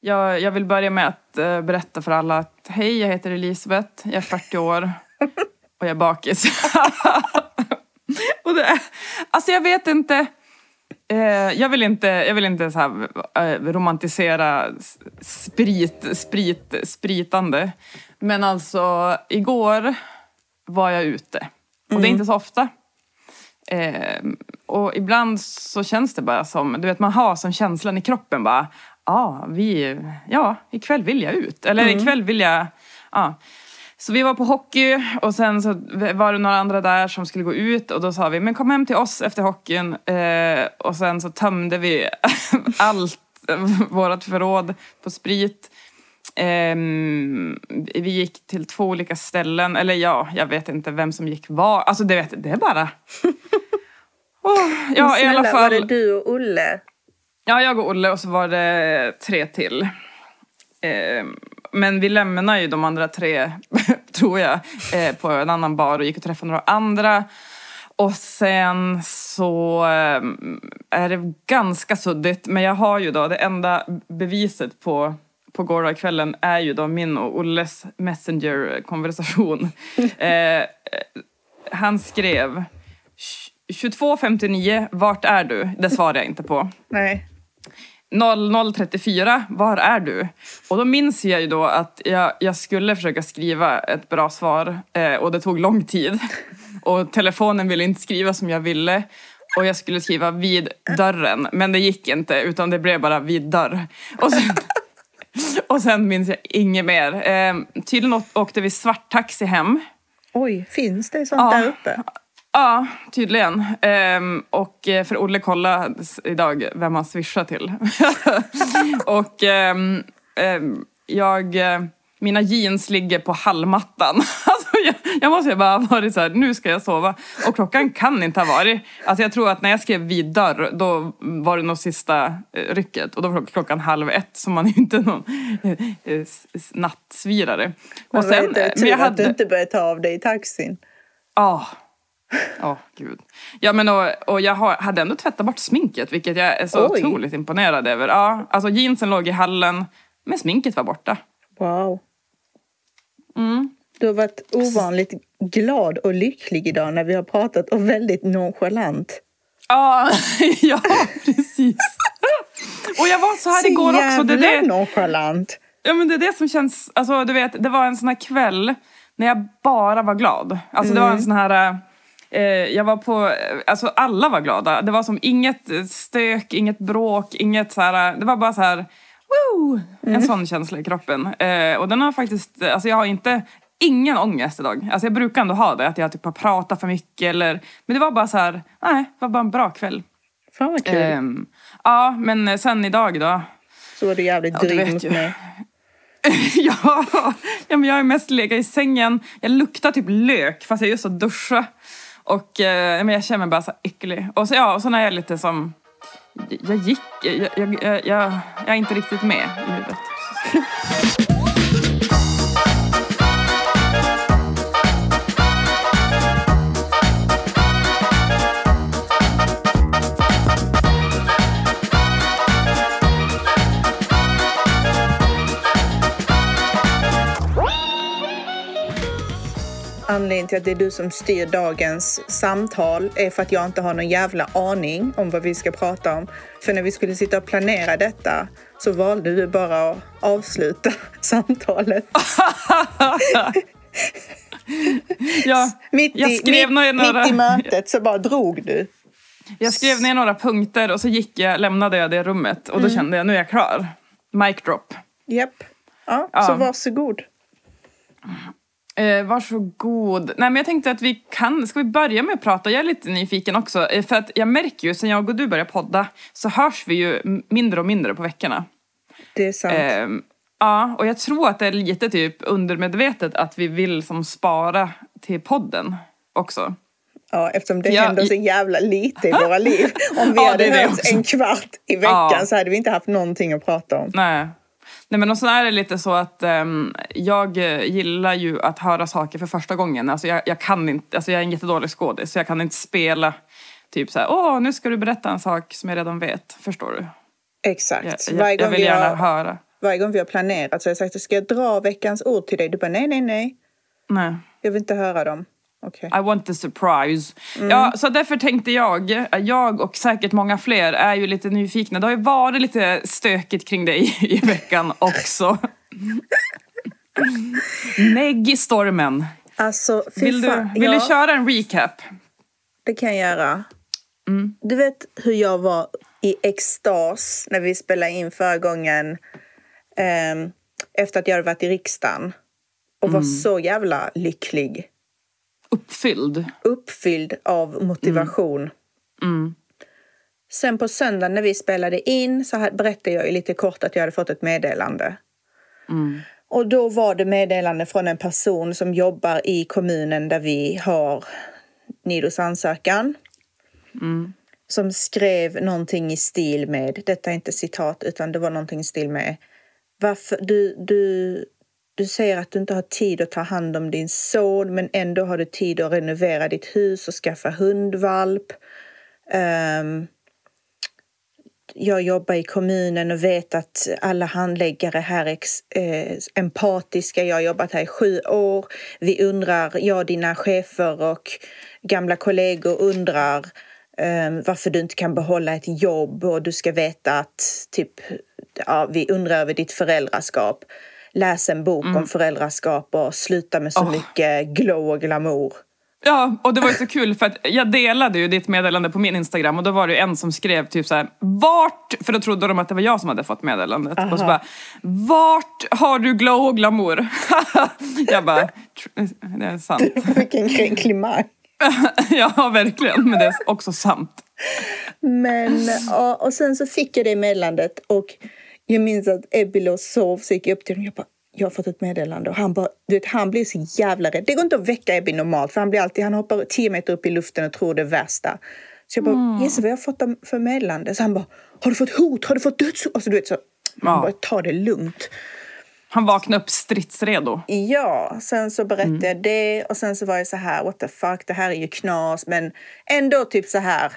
Jag, jag vill börja med att eh, berätta för alla att hej, jag heter Elisabeth, jag är 40 år och jag är bakis. och det är, alltså jag vet inte. Eh, jag vill inte, jag vill inte så här, eh, romantisera sprit, sprit, spritande. Men alltså igår var jag ute. Och det är inte så ofta. Eh, och ibland så känns det bara som, du vet man har som känslan i kroppen bara, ja, vi, ja, ikväll vill jag ut. Eller ikväll vill jag, ja. Så vi var på hockey och sen så var det några andra där som skulle gå ut och då sa vi, men kom hem till oss efter hockeyn. Eh, och sen så tömde vi allt, vårt förråd på sprit. Ehm, vi gick till två olika ställen, eller ja, jag vet inte vem som gick var. Alltså det, vet, det är bara... Åh, ja, i Snälla, alla fall. var det du och Olle? Ja, jag och Olle och så var det tre till. Ehm, men vi lämnade ju de andra tre, tror jag, eh, på en annan bar och gick och träffade några andra. Och sen så eh, är det ganska suddigt, men jag har ju då det enda beviset på på gårdagskvällen är ju då min och Olles messenger-konversation. eh, han skrev 22.59, vart är du? Det svarade jag inte på. Nej. 00.34, var är du? Och då minns jag ju då att jag, jag skulle försöka skriva ett bra svar eh, och det tog lång tid. Och telefonen ville inte skriva som jag ville. Och jag skulle skriva vid dörren, men det gick inte utan det blev bara vid dörr. Och sen, och sen minns jag inget mer. Eh, tydligen åkte vi svarttaxi hem. Oj, finns det sånt Ja. där uppe? Ja, tydligen. Ehm, och eh, för Olle kollade s- idag vem han swishar till. och ehm, ehm, jag... eh, Mina jeans ligger på hallmattan. Alltså jag, jag måste ju bara ha varit så här, nu ska jag sova. Och klockan kan inte ha varit. Alltså jag tror att när jag skrev vid dörr, då var det nog sista eh, rycket. Och då var klockan halv ett, så man är ju inte någon nattsvirare. Och Men sen, eh, det tur att du inte började ta av dig i taxin. Ja. Ja, gud. Ja, men och, och jag har, hade ändå tvättat bort sminket, vilket jag är så Oj. otroligt imponerad över. Ja, alltså jeansen låg i hallen, men sminket var borta. Wow. Mm. Du har varit ovanligt glad och lycklig idag när vi har pratat och väldigt nonchalant. Ja, ja, precis. Och jag var så här igår också. Det är det, nonchalant. ja, men det är det som känns, alltså du vet, det var en sån här kväll när jag bara var glad. Alltså det var en sån här, eh, jag var på, eh, alltså alla var glada. Det var som inget eh, stök, inget bråk, inget så här, det var bara så här, woo! En sån känsla i kroppen. Eh, och den har faktiskt, alltså jag har inte, ingen ångest idag. Alltså jag brukar ändå ha det, att jag typ har pratat för mycket eller, men det var bara så här, nej, det var bara en bra kväll. Fan vad kul. Ehm, ja, men sen idag då. Så var du jävligt Ja, dryg vet mot mig. ja, ja, men jag har mest legat i sängen. Jag luktar typ lök fast jag just har duschat. Och eh, men jag känner mig bara så äcklig. Och så, ja, och så när jag är lite som... Jag gick... Jag, jag, jag, jag, jag är inte riktigt med i huvudet. Anledningen till att det är du som styr dagens samtal är för att jag inte har någon jävla aning om vad vi ska prata om. För när vi skulle sitta och planera detta så valde du bara att avsluta samtalet. Ja, Mitt jag i, skrev mitt, några... mitt i mötet så bara drog du. Jag skrev ner några punkter och så gick jag, lämnade jag det rummet. Och då kände jag, nu är jag klar. Mic drop. Japp. Ja, Ja. så varsågod. Eh, varsågod. Nej men jag tänkte att vi kan, ska vi börja med att prata? Jag är lite nyfiken också. Eh, för att jag märker ju, sen jag och du började podda, så hörs vi ju mindre och mindre på veckorna. Det är sant. Ehm, ja, och jag tror att det är lite typ undermedvetet att vi vill som spara till podden också. Ja, eftersom det Ja, händer så jävla lite i våra liv. Om vi Ja, hade det är det hört också. en kvart i veckan Ja. så hade vi inte haft någonting att prata om. Nej. Nej men och så är det lite så att ehm, jag gillar ju att höra saker för första gången. Alltså jag, jag kan inte, alltså jag är en jättedålig skådis så jag kan inte spela typ så här, åh nu ska du berätta en sak som jag redan vet. Förstår du? Exakt. Jag, Varje jag, jag vill vi gärna har, höra. Varje gång vi har planerat så har jag sagt, ska jag dra veckans ord till dig? Du bara, nej, nej, nej. Nej. Jag vill inte höra dem. Okej. I want the surprise. Ja, så därför tänkte jag, jag och säkert många fler är ju lite nyfikna. Det har ju varit lite stökigt kring dig i veckan också. Negg i stormen. Alltså, Vill du, vill ja, du köra en recap? det kan jag göra. Mm. Du vet hur jag var i extas när vi spelade in förra gången ehm, efter att jag hade varit i riksdagen och Mm. var så jävla lycklig. Uppfylld. Uppfylld av motivation. Mm. Sen på söndagen när vi spelade in så här- berättade jag lite kort att jag hade fått ett meddelande. Mm. Och då var det meddelande från en person som jobbar i kommunen där vi har Nidos ansökan. Mm. Som skrev någonting i stil med, detta är inte citat utan det var någonting i stil med varför du, du, du säger att du inte har tid att ta hand om din son men ändå har du tid att renovera ditt hus och skaffa hundvalp. Um, jag jobbar i kommunen och vet att alla handläggare här är eh, empatiska. Jag har jobbat här i sju år. Vi undrar, jag, dina chefer och gamla kollegor undrar eh, varför du inte kan behålla ett jobb och du ska veta att typ, ja, vi undrar över ditt föräldraskap. Läs en bok om föräldraskap och sluta med så Åh. mycket glow och glamour. Ja, och det var ju så kul för att jag delade ju ditt meddelande på min Instagram och då var det ju en som skrev typ så här, vart, för då trodde de att det var jag som hade fått meddelandet. Och så Aha. bara, vart har du glow och glamour? jag bara, "Tr- det är sant. Vilken kränklimang. ja, verkligen, men det är också sant. Men, ja, och sen så fick jag det meddelandet och jag minns att Ebbe låg och sov så gick jag upp till honom och jag bara jag har fått ett meddelande och han bara, du vet, han blir så jävla rädd. Det går inte att väcka Ebbe normalt för han blir alltid, han hoppar 10 meter upp i luften och tror det värsta. Så jag bara, gissa vad jag har fått för meddelande? Så han bara, har du fått hot? Har du fått dödshot? Alltså du vet så, Ja. bara ta det lugnt. Han vaknade upp stridsredo. Ja, sen så berättade jag det och sen så var jag så här, what the fuck, det här är ju knas, men ändå typ så här.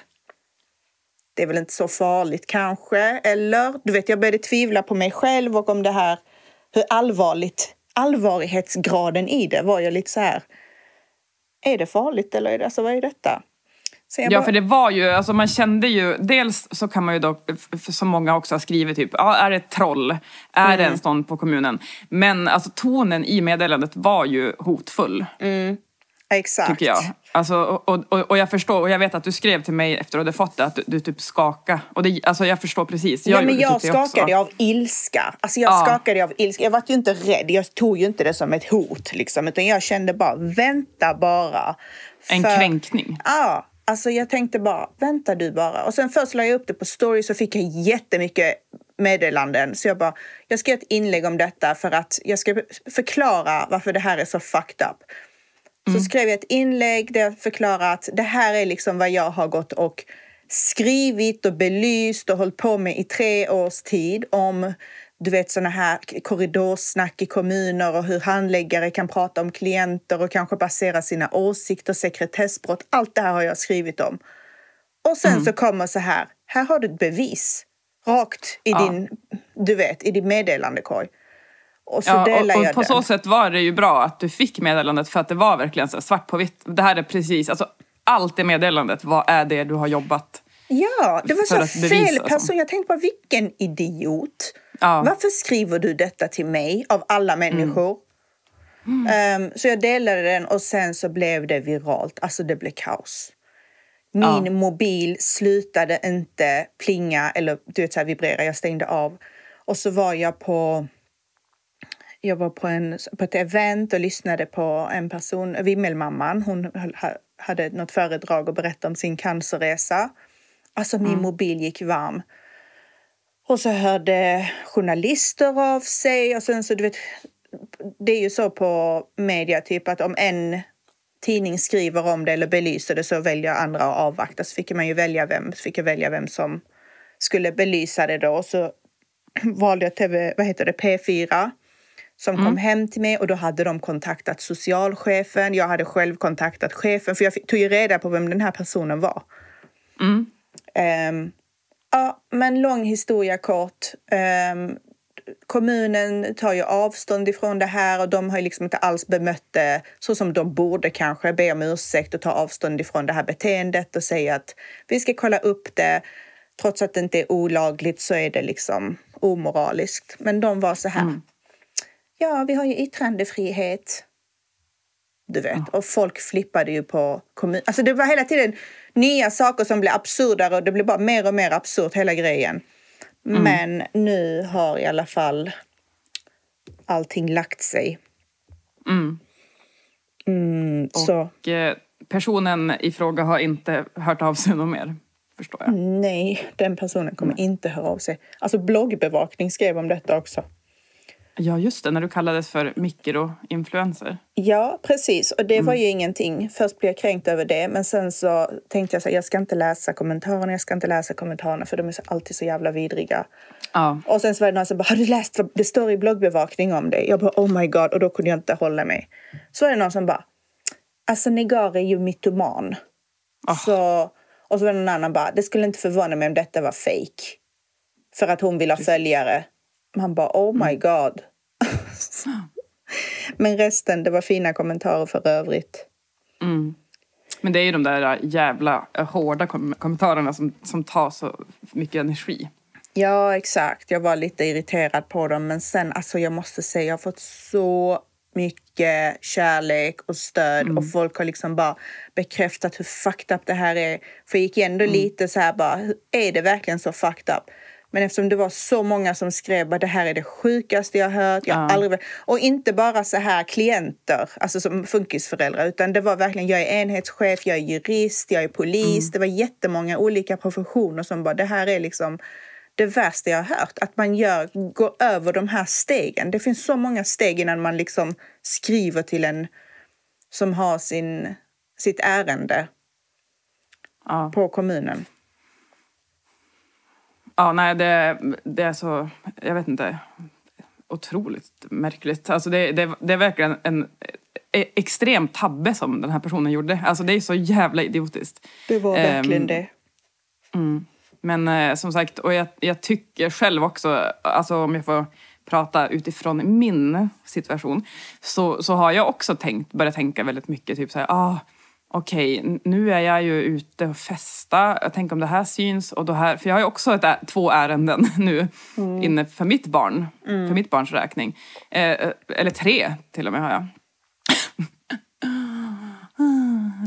Det är väl inte så farligt kanske, eller? Du vet, jag började tvivla på mig själv och om det här, hur allvarligt, allvarlighetsgraden i det var jag lite så här. Är det farligt eller är det, alltså vad är detta? Ja, bara- för det var ju, alltså man kände ju, dels så kan man ju dock, som många också har skrivit, typ, ja, är det ett troll? Är det en sån på kommunen? Men alltså tonen i meddelandet var ju hotfull, Exakt. tycker jag. Alltså, och, och, och jag förstår, och jag vet att du skrev till mig efter att du fått det, att du, du typ skakade. Och det, alltså jag förstår precis, jag ja, men jag typ det också. skakade av ilska. Alltså jag Ja. skakade av ilska. Jag var ju inte rädd. Jag tog ju inte det som ett hot. Liksom, utan jag kände bara, vänta bara. En För- kränkning. Ja, alltså jag tänkte bara, vänta du bara. Och sen först la jag upp det på story så fick jag jättemycket meddelanden. Så jag bara, jag ska göra ett inlägg om detta för att jag ska förklara varför det här är så fucked up. Så skrev jag ett inlägg där jag förklarar att det här är liksom vad jag har gått och skrivit och belyst och hållit på med i tre års tid om du vet såna här korridorsnack i kommuner och hur handläggare kan prata om klienter och kanske basera sina åsikter, sekretessbrott. Allt det här har jag skrivit om. Och sen så kommer så här, här har du ett bevis. Rakt i Ja. din, du vet, i din meddelandekorg. Och så Ja, och, jag och på den. så sätt var det ju bra att du fick meddelandet för att det var verkligen så svart på vitt. Det här är precis, alltså allt i meddelandet, vad är det du har jobbat? Ja, det var så fel bevisa, person. alltså. Jag tänkte bara, vilken idiot. Ja. Varför skriver du detta till mig av alla Mm. människor? Ehm, så jag delade den och sen så blev det viralt. Alltså det blev kaos. Min Ja. mobil slutade inte plinga eller du vet, så här, vibrera. Jag stängde av. Och så var jag på jag var på, en, på ett event och lyssnade på en person, Vimmelmamman. Hon hade något föredrag och berättade om sin cancerresa. Alltså min mobil gick varm. Och så hörde journalister av sig och sen så du vet, det är ju så på media typ att om en tidning skriver om det eller belyser det så väljer andra att avvakta. Så fick man ju välja vem, fick jag välja vem som skulle belysa det då. Och så valde jag TV, vad heter det, P4 som kom hem till mig och då hade de kontaktat socialchefen. Jag hade själv kontaktat chefen för jag fick, tog ju reda på vem den här personen var. Mm. Ehm, ja, men lång historia kort. Ehm, kommunen tar ju avstånd ifrån det här och de har liksom inte alls bemött det så som de borde kanske. Be om ursäkt och ta avstånd ifrån det här beteendet och säga att vi ska kolla upp det. Trots att det inte är olagligt så är det liksom omoraliskt. Men de var så här. Mm. Ja, vi har ju yttrandefrihet. Du vet. Mm. Och folk flippade ju på kommun. Alltså det var hela tiden nya saker som blev absurdare och det blev bara mer och mer absurt hela grejen. Mm. Men nu har i alla fall allting lagt sig. Mm. Mm, och så. Eh, personen i fråga har inte hört av sig något mer? Förstår jag. Nej, den personen kommer inte höra av sig. Alltså bloggbevakning skrev om detta också. Ja, just det, när du kallades för mikroinfluencer. Ja, precis. Och det mm. var ju ingenting. Först blev jag kränkt över det, men sen så tänkte jag så här, jag ska inte läsa kommentarerna, jag ska inte läsa kommentarerna för de är alltid så jävla vidriga. Ja. Och sen så var det någon som bara, har du läst vad det står i bloggbevakning om dig? Jag bara, oh my god, och då kunde jag inte hålla mig. Så var det någon som bara, alltså Negar är ju mytoman. Oh. Så, och så var det någon annan bara, det skulle inte förvåna mig om detta var fake. För att hon vill ha följare. Man bara, oh my mm. god. Men resten, det var fina kommentarer för övrigt. Mm. Men det är ju de där jävla hårda kom kommentarerna som, som tar så mycket energi. Ja, exakt. Jag var lite irriterad på dem. Men sen, alltså jag måste säga, jag har fått så mycket kärlek och stöd mm. och folk har liksom bara bekräftat hur fucked up det här är. För jag gick ändå mm. lite så här bara, är det verkligen så fucked up? Men eftersom det var så många som skrev att det här är det sjukaste jag hört. Jag ja. aldrig... Och inte bara så här klienter, alltså som funkisföräldrar, utan det var verkligen jag är enhetschef, jag är jurist, jag är polis. Mm. Det var jättemånga olika professioner som bara det här är liksom det värsta jag har hört. Att man gör, går över de här stegen. Det finns så många steg innan man liksom skriver till en som har sin, sitt ärende ja. på kommunen. Ja, nej, det, det är så, jag vet inte, otroligt märkligt. Alltså det, det, det är verkligen en e, extrem tabbe som den här personen gjorde. Alltså det är så jävla idiotiskt. Det var verkligen um, det. Mm. Men eh, som sagt, och jag, jag, tycker själv också, alltså om jag får prata utifrån min situation, så, så har jag också tänkt, börjat tänka väldigt mycket typ såhär, ah, okej, okay, nu är jag ju ute och festa. Jag tänker om det här syns och då här, för jag har ju också ett, två ärenden nu mm. inne för mitt barn, mm. för mitt barns räkning. Eh, eller tre till och med har jag.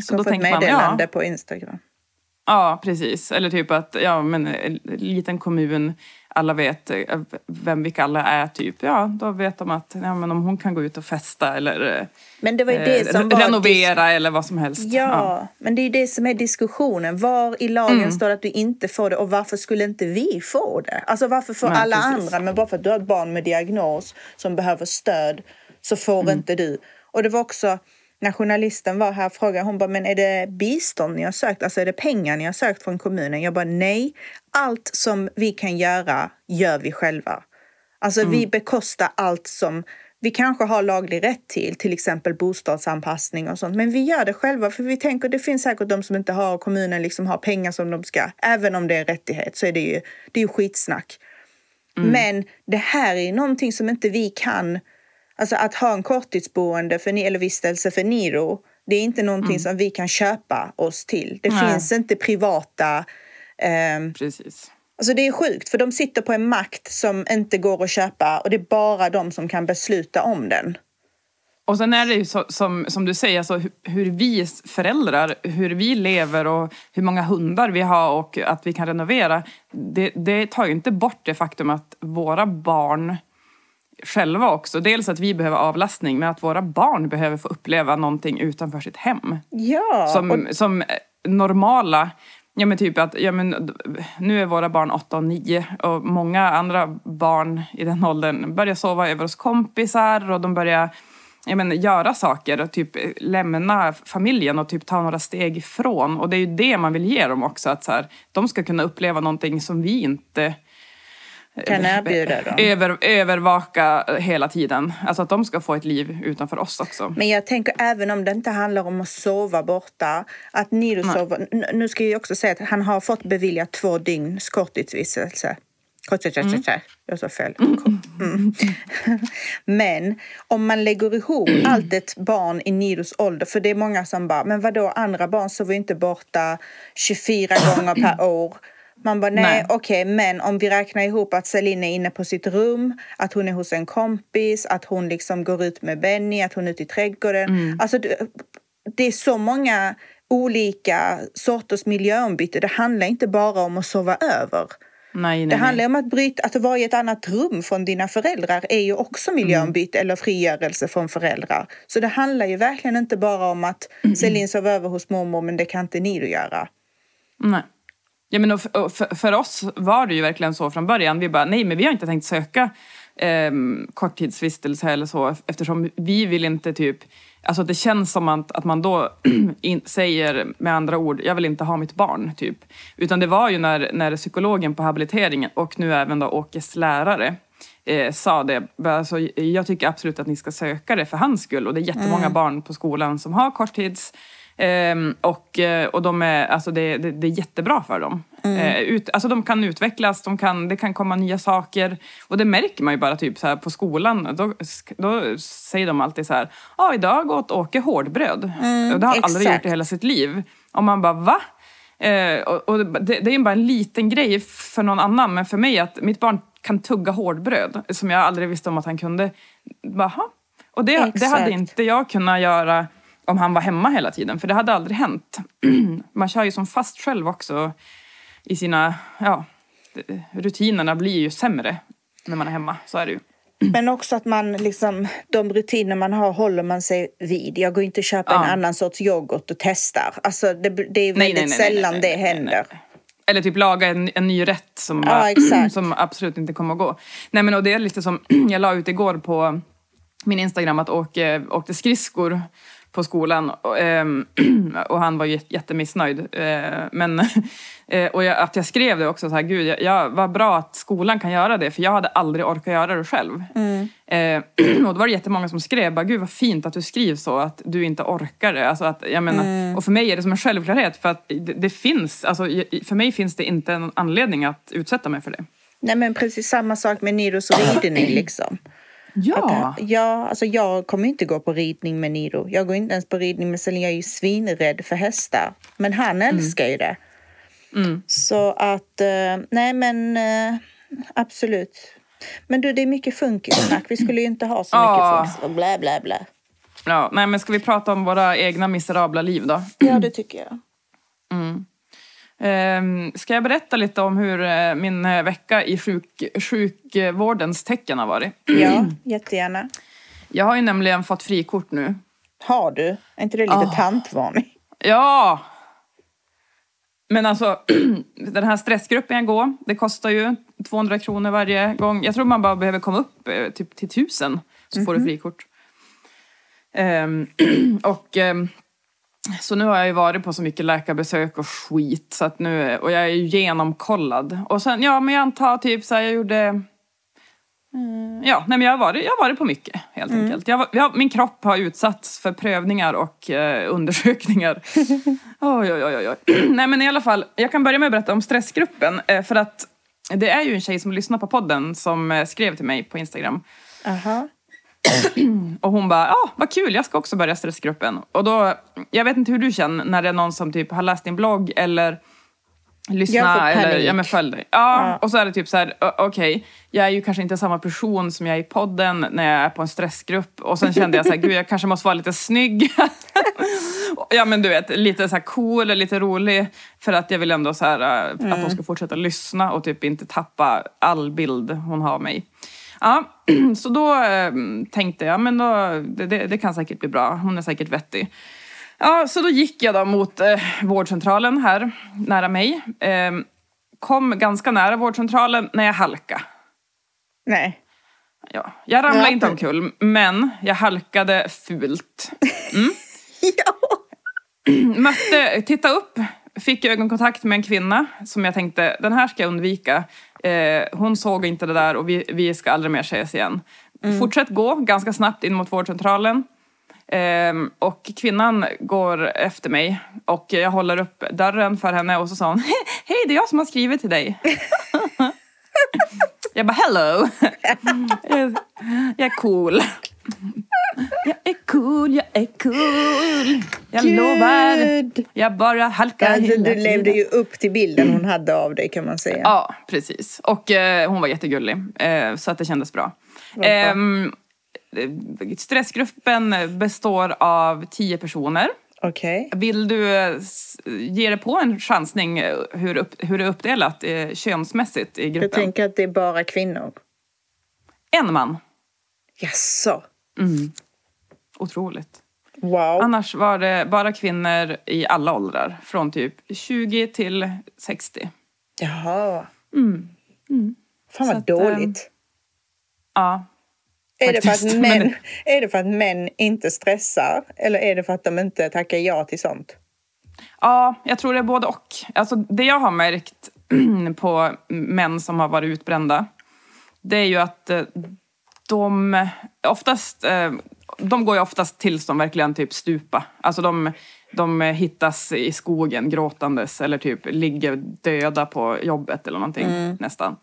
Så då tänker man, ja. på Instagram. Ja, precis. Eller typ att, ja men en liten kommun, alla vet eh, vem vi alla är typ. Ja, då vet de att ja, men om hon kan gå ut och festa eller eh, men det var det som eh, renovera eller vad som helst. Ja, ja, men det är det som är diskussionen. Var i lagen mm. står det att du inte får det och varför skulle inte vi få det? Alltså varför får Nej, alla precis. andra, men bara för att du har ett barn med diagnos som behöver stöd så får mm. inte du. Och det var också när journalisten var här frågade hon bara, men är det bistånd ni har sökt? Alltså är det pengar ni har sökt från kommunen? Jag bara, nej. Allt som vi kan göra gör vi själva. Alltså mm. vi bekostar allt som vi kanske har laglig rätt till, till exempel bostadsanpassning och sånt. Men vi gör det själva för vi tänker det finns säkert de som inte har kommunen liksom har pengar som de ska. Även om det är en rättighet så är det ju, det är ju skitsnack. Mm. Men det här är någonting som inte vi kan Alltså att ha en korttidsboende för, eller vistelse för Niro, det är inte någonting mm. som vi kan köpa oss till. Det Nej. finns inte privata... Eh, Precis. Alltså det är sjukt, för de sitter på en makt som inte går att köpa och det är bara de som kan besluta om den. Och sen är det ju så, som, som du säger, alltså, hur, vi föräldrar, hur vi lever och hur många hundar vi har och att vi kan renovera. Det, det tar ju inte bort det faktum att våra barn själva också. Dels att vi behöver avlastning men att våra barn behöver få uppleva någonting utanför sitt hem. Ja. Som, och... som normala Ja men typ att, ja men nu är våra barn åtta och nio och många andra barn i den åldern börjar sova över hos kompisar och de börjar jag men, göra saker och typ lämna familjen och typ ta några steg ifrån. Och det är ju det man vill ge dem också, att så här, de ska kunna uppleva någonting som vi inte kan erbjuda dem. Över, övervaka hela tiden. Alltså att de ska få ett liv utanför oss också. Men jag tänker även om det inte handlar om att sova borta. Att Niro sover, nu ska jag också säga att han har fått beviljat två dygns korttidsvistelse. Jag sa fel. Mm. Men om man lägger ihop allt ett barn i Nidos ålder, för det är många som bara, men vadå andra barn sover inte borta 24 gånger per år. Man bara nej, nej. okej, okay, men om vi räknar ihop att Celine är inne på sitt rum, att hon är hos en kompis, att hon liksom går ut med Benny, att hon är ute i trädgården. Mm. Alltså, det är så många olika sorters miljöombyte. Det handlar inte bara om att sova över. Nej, nej, det handlar om att bryta, att vara i ett annat rum från dina föräldrar är ju också miljöombyte mm. eller frigörelse från föräldrar. Så det handlar ju verkligen inte bara om att mm. Celine sov över hos mormor men det kan inte ni göra. Nej. Ja, men för, för, oss var det ju verkligen så från början. Vi bara, nej men vi har inte tänkt söka eh, korttidsvistelse eller så eftersom vi vill inte typ Alltså det känns som att, att man då in, säger med andra ord, jag vill inte ha mitt barn, typ. Utan det var ju när, när psykologen på habiliteringen och nu även då Åkes lärare eh, sa det. Alltså, jag tycker absolut att ni ska söka det för hans skull. Och det är jättemånga mm. barn på skolan som har korttids Um, och, eh, och de är, alltså det, det, det är jättebra för dem. Mm. Uh, ut, alltså de kan utvecklas, de kan, det kan komma nya saker. Och det märker man ju bara typ så här på skolan. Då, då säger de alltid så här, ja ah, idag åt Åke hårdbröd. Mm, och det har han aldrig gjort i hela sitt liv. Och man bara, va? Uh, och, och det, det, är bara en liten grej för någon annan, men för mig att mitt barn kan tugga hårdbröd, som jag aldrig visste om att han kunde. Baha. Och det, det hade inte jag kunnat göra om han var hemma hela tiden, för det hade aldrig hänt. Man kör ju som fast själv också i sina, ja, rutinerna blir ju sämre när man är hemma, så är det ju. Men också att man liksom, de rutiner man har håller man sig vid. Jag går inte och köper ja. en annan sorts yoghurt och testar. Alltså det, det är väldigt nej, nej, nej, sällan det händer. Eller typ laga en, en ny rätt som, ja, som absolut inte kommer att gå. Nej men och det är lite som, jag la ut igår på min Instagram att Åke åkte skridskor på skolan och, ehm, och han var jättemissnöjd. Eh, men, eh, och jag, att jag skrev det också så här, gud, jag, jag, vad bra att skolan kan göra det för jag hade aldrig orkat göra det själv. Mm. Eh, och då var det jättemånga som skrev, bara, gud vad fint att du skriver så, att du inte orkar det. Alltså att, jag menar, mm. Och för mig är det som en självklarhet för att det, det finns, alltså, för mig finns det inte en anledning att utsätta mig för det. Nej men precis samma sak med Nidos ridning liksom. Ja. Att, ja, alltså jag kommer inte gå på ridning med Nido. Jag går inte ens på ridning med Selin. Jag är ju svinrädd för hästar. Men han mm. älskar ju det. Mm. Så att, uh, nej men uh, absolut. Men du, det är mycket funkissnack. Vi skulle ju inte ha så mycket funkis. Blä, blä, blä. Ja, nej men ska vi prata om våra egna miserabla liv då? Ja, det tycker jag. Mm. Ehm, ska jag berätta lite om hur eh, min eh, vecka i sjuk, sjukvårdens tecken har varit? Ja, jättegärna. Jag har ju nämligen fått frikort nu. Har du? Är inte det lite oh. tantvarning? Ja! Men alltså, den här stressgruppen jag går, det kostar ju 200 kronor varje gång. Jag tror man bara behöver komma upp eh, typ till tusen så mm -hmm. får du mhm. frikort. Um, och um, så nu har jag ju varit på så mycket läkarbesök och skit så att nu, och jag är ju genomkollad. Och sen, ja men jag antar typ så här, jag gjorde mm, Ja, nej men jag har varit, jag har varit på mycket helt mm. enkelt. Jag, jag, min kropp har utsatts för prövningar och eh, undersökningar. oj, oj, oj, oj. nej men i alla fall, jag kan börja med att berätta om stressgruppen. Eh, för att det är ju en tjej som lyssnar på podden som eh, skrev till mig på Instagram. Uh -huh. Och hon bara, ja ah, vad kul, jag ska också börja stressgruppen. Och då, jag vet inte hur du känner när det är någon som typ har läst din blogg eller lyssna eller ja, men följ dig. Ja, ja, och så är det typ så här, okej, okay, jag är ju kanske inte samma person som jag är i podden när jag är på en stressgrupp. Och sen kände jag så här, gud jag kanske måste vara lite snygg. ja men du vet, lite så här cool, lite rolig. För att jag vill ändå så här, mm. att hon ska fortsätta lyssna och typ inte tappa all bild hon har av mig. Ja, så då eh, tänkte jag, men då, det, det, kan säkert bli bra. Hon är säkert vettig. Ja, så då gick jag då mot eh, vårdcentralen här nära mig. Eh, kom ganska nära vårdcentralen när jag halkade. Nej. Ja, jag ramlade ja. inte omkull, men jag halkade fult. Mm. ja. Mötte, titta upp, fick ögonkontakt med en kvinna som jag tänkte, den här ska jag undvika. Eh, hon såg inte det där och vi, vi ska aldrig mer ses igen. Mm. Fortsätt gå ganska snabbt in mot vårdcentralen. Eh, och kvinnan går efter mig och jag håller upp dörren för henne och så sa hon Hej, det är jag som har skrivit till dig. Jag bara hello! Jag, är cool. Jag cool, jag är cool. Jag lovar. Gud. Jag bara halkar Alltså, hela du levde tiden. ju upp till bilden hon hade av dig kan man säga. Ja, precis. Och eh, hon var jättegullig. Eh, så att det kändes bra. Ehm, eh, stressgruppen består av tio personer. Okej. Vill du eh, ge dig på en chansning eh, hur, upp, hur det är uppdelat eh, könsmässigt i Jag gruppen? tänker att det är bara kvinnor. En man. Jaså? Otroligt. Wow. Annars var det bara kvinnor i alla åldrar. Från typ 20 till 60. Jaha. Fan Så vad att, ehm, dåligt. Ja. Är det, för att män, är det för att män inte stressar? Eller är det för att de inte tackar ja till sånt? Ja, jag tror det är både och. Alltså, det jag har märkt på män som har varit utbrända, det är ju att eh, de oftast, eh, de går ju oftast tills de verkligen typ stupa. Alltså de, de hittas i skogen gråtandes eller typ ligger döda på jobbet eller någonting nästan.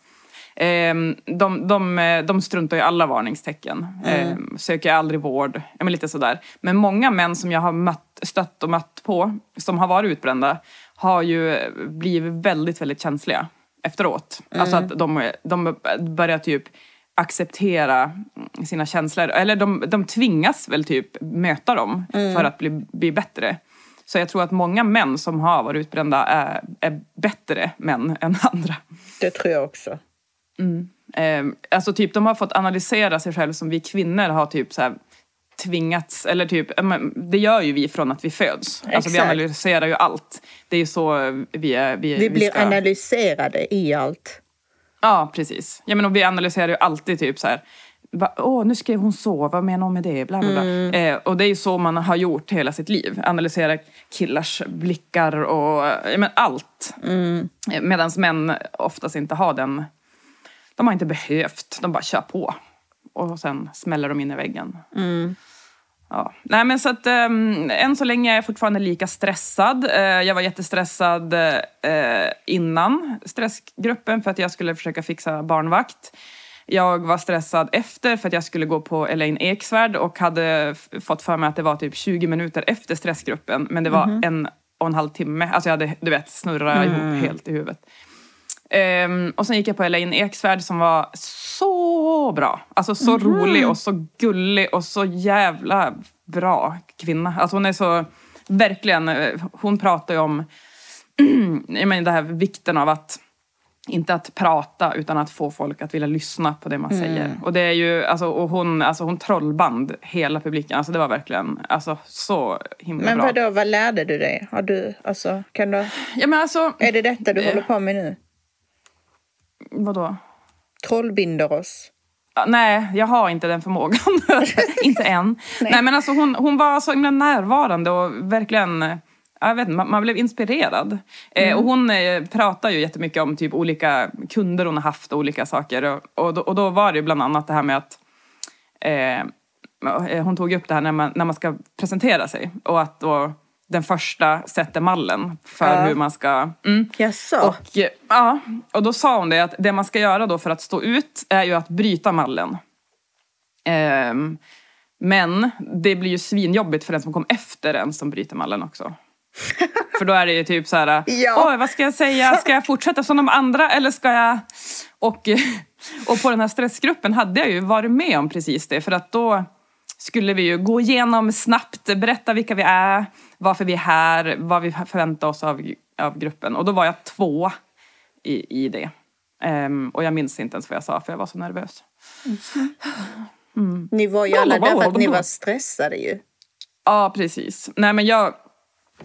Ehm, de, de, de struntar i alla varningstecken. Ehm, söker aldrig vård. Men lite sådär. Men många män som jag har mött, stött och mött på, som har varit utbrända, har ju blivit väldigt, väldigt känsliga efteråt. Alltså att de, de börjar typ acceptera sina känslor. Eller de, de tvingas väl typ möta dem för att bli, bli bättre. Så jag tror att många män som har varit utbrända är, är bättre män än andra. Det tror jag också. Eh, alltså typ de har fått analysera sig själv som vi kvinnor har typ så här tvingats, eller typ, det gör ju vi från att vi föds. Alltså vi analyserar ju allt. Det är ju så vi är. Vi, Vi blir ska- analyserade i allt. Ja, precis. Ja, men och vi analyserar ju alltid typ så här. Va, Åh, nu skrev hon så, vad menar hon med det? Bla, bla, bla. Mm. Eh, och det är ju så man har gjort hela sitt liv. Analysera killars blickar och ja, men allt. Mm. Eh, Medan män oftast inte har den... De har inte behövt, de bara kör på. Och sen smäller de in i väggen. Mm. Ja. Nej, men så att, um, än så länge är jag fortfarande lika stressad. Eh, jag var jättestressad eh, innan stressgruppen för att jag skulle försöka fixa barnvakt. Jag var stressad efter för att jag skulle gå på Elaine Eksvärd och hade fått för mig att det var typ 20 minuter efter stressgruppen. Men det var en och en halv timme. Alltså jag hade, du vet, snurrat ihop helt i huvudet. Ehm, och sen gick jag på Elaine Eksvärd som var så bra. Alltså så rolig och så gullig och så jävla bra kvinna. Alltså hon är så, verkligen, eh, hon pratar ju om jag menar, det här vikten av att inte att prata utan att få folk att vilja lyssna på det man säger. Och det är ju, alltså, och hon, alltså hon trollband hela publiken. Alltså det var verkligen, alltså så himla Men bra. vadå, vad lärde du dig? Har du, alltså, kan du, Ja men alltså, är det detta du Eh. håller på med nu? Vadå? Trollbinder oss? Ja, Nej, jag har inte den förmågan. inte än. Nej. men alltså hon, hon var så himla närvarande och verkligen... eh, Jag vet inte, man, man blev inspirerad. Eh, och hon eh, pratar ju jättemycket om typ olika kunder hon har haft och olika saker. Och, och, då, och då var det ju bland annat det här med att eh, eh, hon tog upp det här när man, när man ska presentera sig. Och att då den första sätter mallen för Ja. hur man ska... Mm. Jaså? Och, eh, ja, och då sa hon det att det man ska göra då för att stå ut är ju att bryta mallen. Ehm, men det blir ju svinjobbigt för den som kom efter en som bryter mallen också. För då är det ju typ så här, Ja. oj vad ska jag säga, ska jag fortsätta som de andra eller ska jag... Och, och på den här stressgruppen hade jag ju varit med om precis det för att då skulle vi ju gå igenom snabbt, berätta vilka vi är, varför vi är här, vad vi förväntar oss av, av gruppen. Och då var jag två i, i det. Ehm, och jag minns inte ens vad jag sa för jag var så nervös. Ni var ju alla där för att ni var stressade ju. Ja, precis. Nej men jag,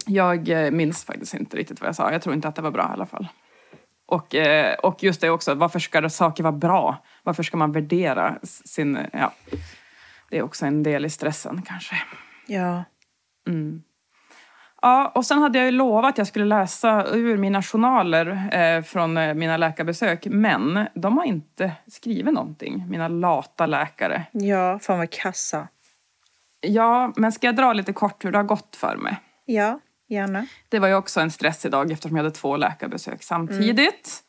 jag eh, minns faktiskt inte riktigt vad jag sa. Jag tror inte att det var bra i alla fall. Och, eh, och just det också, varför ska saker vara bra? Varför ska man värdera sin... Ja, det är också en del i stressen kanske. Ja. Ja, och sen hade jag ju lovat att jag skulle läsa ur mina journaler eh, från eh, mina läkarbesök. Men de har inte skrivit någonting, mina lata läkare. Ja, fan vad kassa. Ja, men ska jag dra lite kort hur det har gått för mig? Ja, gärna. Det var ju också en stress idag eftersom jag hade två läkarbesök samtidigt.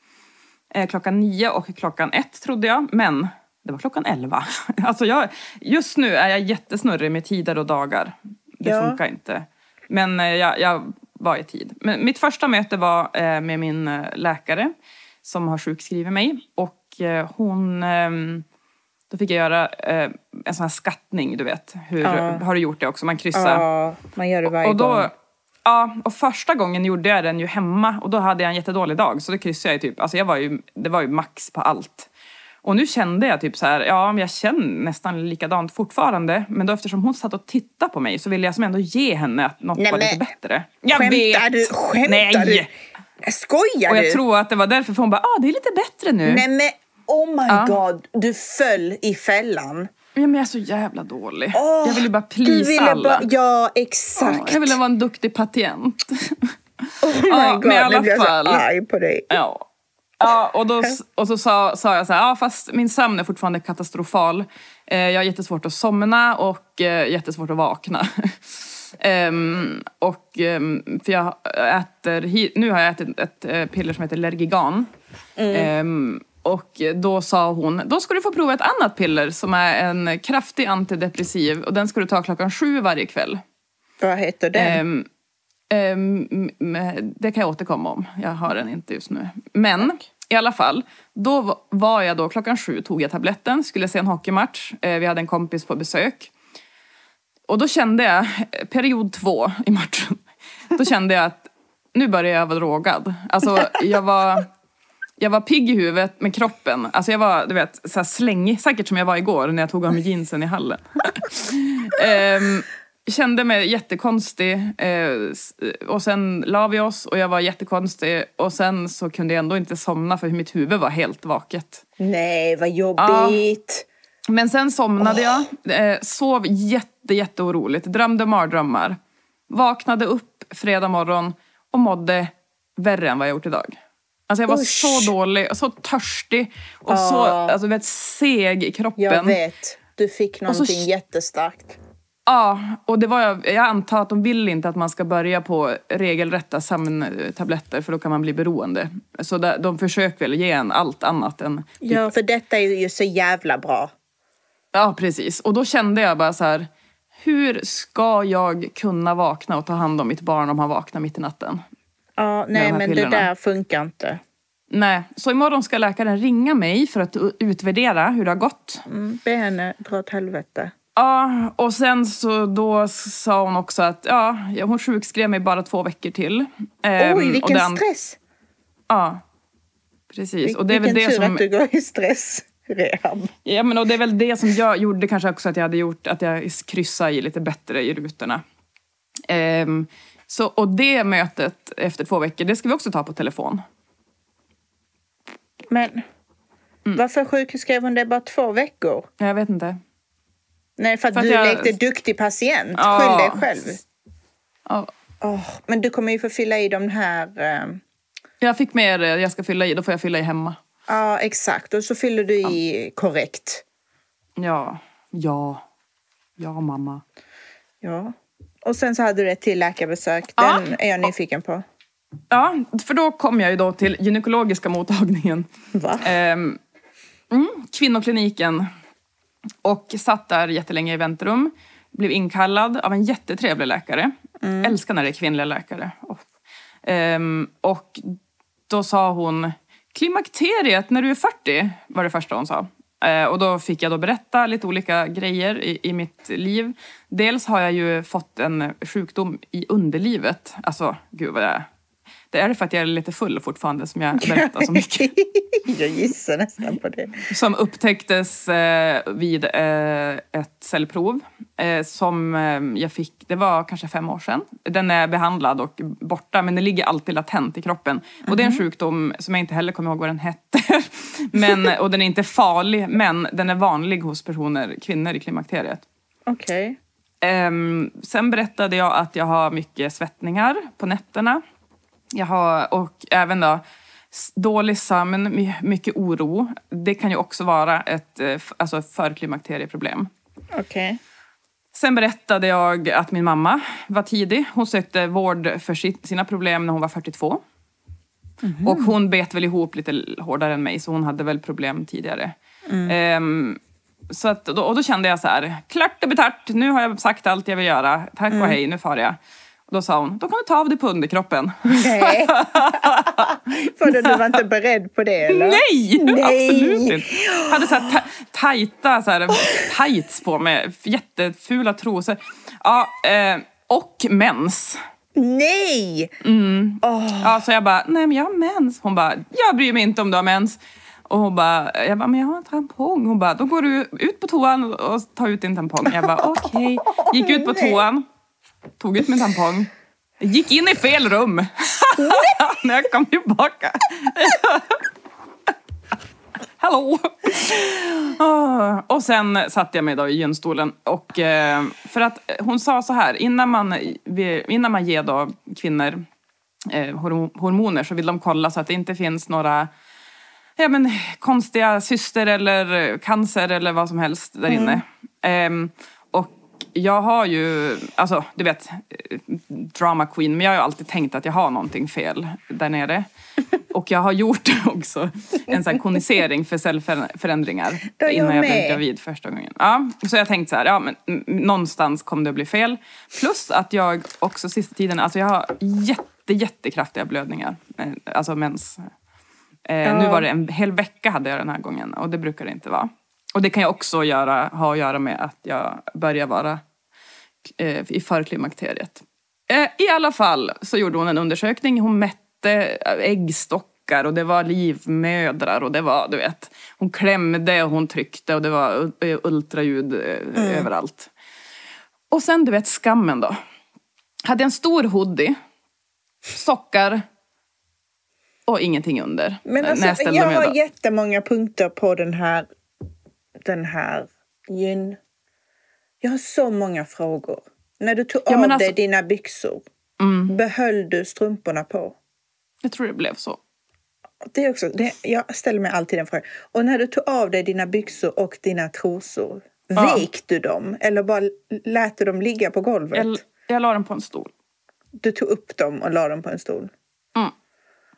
eh, klockan nio och klockan ett trodde jag. Men det var klockan elva. Alltså jag, just nu är jag jättesnurrig med tider och dagar. Det Ja. funkar inte. Men eh, jag, jag var i tid. Men mitt första möte var eh, med min eh, läkare som har sjukskrivit mig. Och hon... ehm, då fick jag göra en sån här skattning, du vet. Hur, Ja. Har du gjort det också? Man kryssar. Ja, man gör det varje och då, gång. Ja, och första gången gjorde jag den ju hemma och då hade jag en jättedålig dag. Så då kryssade jag ju typ, alltså jag var ju, det var ju max på allt. Och nu kände jag typ så här, ja men jag känner nästan likadant fortfarande. Men då eftersom hon satt och tittade på mig så ville jag som ändå ge henne att något Nej, var lite bättre. Jag Skämtar vet! du? Skämtar Nej! du? Skojar Och jag du? tror att det var därför för hon bara, ah det är lite bättre nu. Nej men oh my Ja. god, du föll i fällan. Ja, men jag är så jävla dålig. Åh, jag ville bara Du ville alla. bara, ja exakt. jag ville vara en duktig patient. Oh my Ja, god, nu blir jag så arg på dig. Ja. Ja, och, då, och så sa, sa jag så här, ja fast min sömn är fortfarande katastrofal. Eh, jag har jättesvårt att somna och eh, jättesvårt att vakna. Ehm, och ehm, för jag äter, nu har jag ätit ett eh, piller som heter Lergigan. Ehm, och då sa hon, då ska du få prova ett annat piller som är en kraftig antidepressiv och den ska du ta klockan sju varje kväll. Vad heter den? Ehm, det kan jag återkomma om. Jag har den inte just nu. Men i alla fall, då va- var jag då klockan sju, tog jag tabletten, skulle se en hockeymatch. Eh, vi hade en kompis på besök. Och då kände jag, eh, period två i matchen, då kände jag att nu börjar jag vara drogad. Alltså jag var, jag var pigg i huvudet med kroppen. Alltså jag var, du vet, så slängig, säkert som jag var igår när jag tog av mig jeansen i hallen. Ehm, kände mig jättekonstig eh, s- och sen la vi oss och jag var jättekonstig och sen så kunde jag ändå inte somna för mitt huvud var helt vaket. Nej, vad jobbigt. Men sen somnade jag, eh, sov jätte, jätteoroligt, drömde mardrömmar. Vaknade upp fredag morgon och mådde värre än vad jag gjort idag. Alltså jag var Usch. så dålig och så törstig och så Ja. alltså, vet, seg i kroppen. Jag vet. Du fick så- någonting jättestarkt. Ja, och det var jag, jag antar att de vill inte att man ska börja på regelrätta sömntabletter för då kan man bli beroende. Så de försöker väl ge en allt annat än... Ja, för detta är ju så jävla bra. Ja, precis. Och då kände jag bara så här, hur ska jag kunna vakna och ta hand om mitt barn om han vaknar mitt i natten? Ja, nej men det pillerna. där funkar inte. Nej, så imorgon ska läkaren ringa mig för att utvärdera hur det har gått. Mm, be henne dra åt helvete. Ja, och sen så då sa hon också att ja, hon sjukskrev mig bara två veckor till. Ehm, Oj, vilken det an- stress! Ja, precis. Och det är väl vilken det tur som, att du går i stressrehab. ja, men och det är väl det som jag gjorde kanske också att jag hade gjort att jag kryssade i lite bättre i rutorna. Ehm, så, och det mötet efter två veckor, det ska vi också ta på telefon. Men Mm. varför sjukskrev hon det bara två veckor? Jag vet inte. Nej, för att, För att du jag- lekte duktig patient. Ja. Skyll dig själv. Ja, Åh, men du kommer ju få fylla i de här... eh, jag fick mer eh, jag ska fylla i, då får jag fylla i hemma. Ja, exakt. Och så fyller du i korrekt. Ja, ja, ja mamma. Ja. Och sen så hade du ett till läkarbesök. Ja. Den är jag nyfiken på. Ja, för då kom jag ju då till gynekologiska mottagningen. Va? Ehm, mm, kvinnokliniken. Och satt där jättelänge i väntrum. Blev inkallad av en jättetrevlig läkare. Älskar när det är kvinnliga läkare. Oh. Ehm, och då sa hon, klimakteriet när du är 40, var det första hon sa. Eh, och då fick jag då berätta lite olika grejer i, i mitt liv. Dels har jag ju fått en sjukdom i underlivet. Alltså, gud vad det är. Det är det för att jag är lite full fortfarande som jag berättar så mycket. jag gissar nästan på det. Som upptäcktes eh, vid eh, ett cellprov eh, som jag fick, det var kanske fem år sedan. Den är behandlad och borta men den ligger alltid latent i kroppen. Och det är en sjukdom som jag inte heller kommer ihåg vad den hette. men, och den är inte farlig men den är vanlig hos personer, kvinnor i klimakteriet. Okej. Ehm, sen berättade jag att jag har mycket svettningar på nätterna. Jag har, och även då dålig sömn, my- mycket oro. Det kan ju också vara ett eh, alltså förklimakterieproblem. Okej. Sen berättade jag att min mamma var tidig. Hon sökte vård för sina problem när hon var 42. Och hon bet väl ihop lite hårdare än mig så hon hade väl problem tidigare. Ehm, så att, och då kände jag så här, klart och betart, nu har jag sagt allt jag vill göra. Tack och hej, nu far jag. Då sa hon, då kan du ta av dig på underkroppen. Nej. För då, du var inte beredd på det eller? Nej, Nej. absolut inte. Jag hade så här ta- tajta så här, tights på mig, jättefula trosor. Ja, eh, och mens. Nej! Ja, så jag bara, nej men jag har mens. Hon bara, jag bryr mig inte om du har mens. Och hon bara, jag bara, men jag har en tampong. Hon bara, då går du ut på toan och tar ut din tampong. Jag bara, okej. Gick ut på toan, tog ut min tampong. Gick in i fel rum när jag kom tillbaka. Hallå! Ah, Och sen satte jag mig då i gynstolen. Och, eh, för att hon sa så här, innan man, innan man ger då kvinnor eh, hormo- hormoner så vill de kolla så att det inte finns några ja, men, konstiga cyster eller cancer eller vad som helst där inne. Ehm, och jag har ju, alltså du vet, drama queen, men jag har ju alltid tänkt att jag har någonting fel där nere. Och jag har gjort också en sån här konisering för cellförändringar jag innan jag blev gravid första gången. Ja, så jag tänkte så här, ja men någonstans kommer det att bli fel. Plus att jag också sista tiden, alltså jag har jätte, jättekraftiga blödningar. Eh, Alltså mens. Eh, Nu var det en hel vecka hade jag den här gången och det brukar det inte vara. Och det kan ju också göra, ha att göra med att jag börjar vara i förklimakteriet. Eh, I alla fall så gjorde hon en undersökning. Hon mätte äggstockar och det var livmödrar och det var, du vet, hon klämde och hon tryckte och det var ultraljud eh, överallt. Och sen, du vet, skammen då. Hade en stor hoodie, sockar och ingenting under. Men alltså, jag har jättemånga punkter på den här, den här gyn. Jag har så många frågor. När du tog Ja, av men dig alltså- dina byxor, Mm, behöll du strumporna på? jag tror det blev så. Det är också, det, jag ställer mig alltid den frågan. Och när du tog av dig dina byxor och dina trosor, Ja. vek du dem eller bara lät du dem ligga på golvet? Jag, jag la den på en stol. Du tog upp dem och la dem på en stol?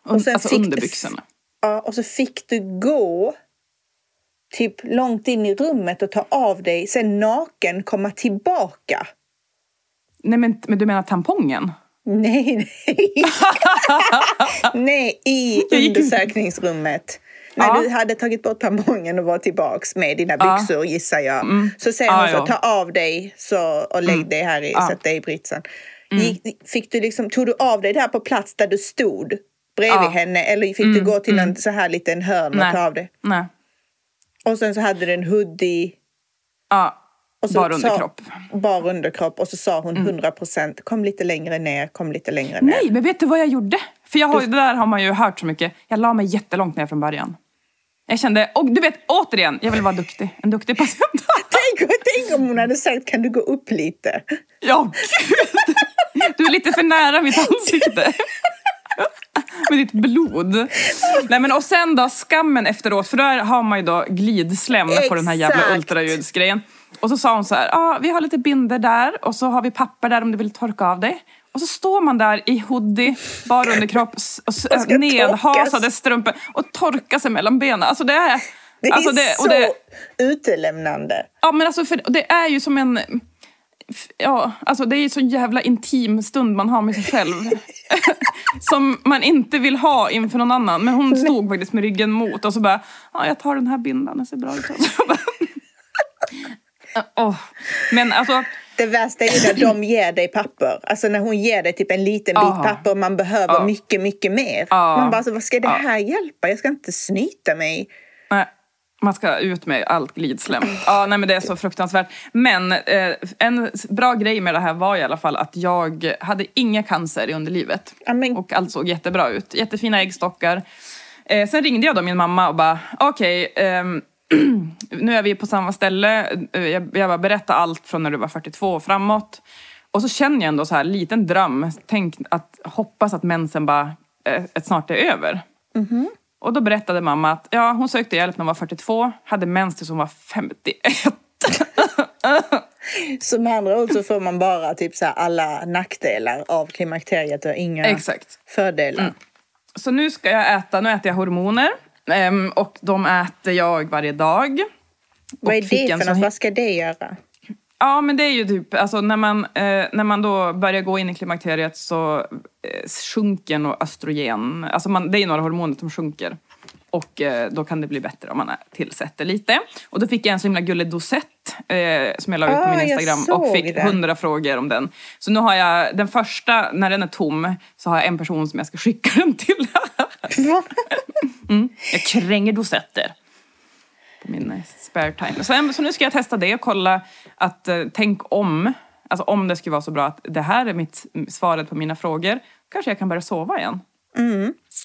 Och sen alltså fick- under byxorna. Ja, och så fick du gå typ långt in i rummet och ta av dig, sen naken komma tillbaka. Nej men, men du menar tampongen? Nej, nej. nej, i undersökningsrummet. När Ja. du hade tagit bort tampongen och var tillbaks med dina Ja. byxor gissar jag. Så säger Ja, hon så, ja. ta av dig så, och lägg dig här i, Ja. sätt dig i britsen. Gick, fick du liksom, tog du av dig där på plats där du stod bredvid Ja. henne eller fick du gå till en så här liten hörn och ta av dig? Nej. Och sen så hade du en hoodie. Ja, Och så bara sa- underkropp. Bara underkropp. Och så sa hon 100 procent. Kom lite längre ner, kom lite längre ner. Nej, men vet du vad jag gjorde? För jag har, ju- det där har man ju hört så mycket. Jag la mig jättelångt ner från början. Jag kände, och du vet återigen, jag vill vara duktig. En duktig patient. Tänk, tänk om hon hade sagt, kan du gå upp lite? Ja, gud! Du är lite för nära mitt ansikte. Med ditt blod. Nej, men och sen då skammen efteråt, för där har man ju då glidslem på den här jävla ultraljudsgrejen. Och så sa hon så här, ah, vi har lite binder där och så har vi papper där om du vill torka av dig. Och så står man där i hoodie, bara Och ska nedhasade strumpor och torka sig mellan benen. Alltså det är... Det är alltså så och det, utelämnande. Ja men alltså för det är ju som en... Ja, alltså det är ju så jävla intim stund man har med sig själv. som man inte vill ha inför någon annan. Men hon stod faktiskt med ryggen mot och så bara, ja jag tar den här bindan, den ser bra ut. Åh. Men alltså, Det värsta är ju när de ger dig papper. Alltså när hon ger dig typ en liten bit Ja. papper och man behöver Ja. mycket, mycket mer. Ja. Man bara, alltså, vad ska det Ja. här hjälpa? Jag ska inte snyta mig. nej, man ska ut med allt glidslem. Ja, nej men det är så fruktansvärt. Men eh, en bra grej med det här var i alla fall att jag hade inga cancer i underlivet. Ja, men, Och allt såg jättebra ut. Jättefina äggstockar. Eh, sen ringde jag då min mamma och bara, okej, ehm, nu är vi på samma ställe. Eh, Jag, jag bara berätta allt från när du var 42 och framåt. Och så känner jag ändå så här, liten dröm. Tänk att, hoppas att mensen bara eh, snart är över. Och då berättade mamma att ja, hon sökte hjälp när hon var 42, hade mens tills hon var 51. så med andra ord så får man bara typ så alla nackdelar av klimakteriet och inga Exakt. fördelar. så nu ska jag äta, nu äter jag hormoner. ehm, och de äter jag varje dag. Vad är det för något? Vad ska det göra? Ja, men det är ju typ, alltså när man, eh, när man då börjar gå in i klimakteriet så eh, sjunker nog östrogen, alltså man, det är ju några hormoner som sjunker. Och eh, då kan det bli bättre om man tillsätter lite. Och då fick jag en så himla gullig dosett eh, som jag la ut på Ah, min Instagram och fick hundra frågor om den. Så nu har jag, den första, när den är tom, så har jag en person som jag ska skicka den till. jag kränger dosetter min eh, spare time. Så, så nu ska jag testa det och kolla att eh, tänk om, alltså om det skulle vara så bra att det här är mitt svaret på mina frågor, kanske jag kan börja sova igen.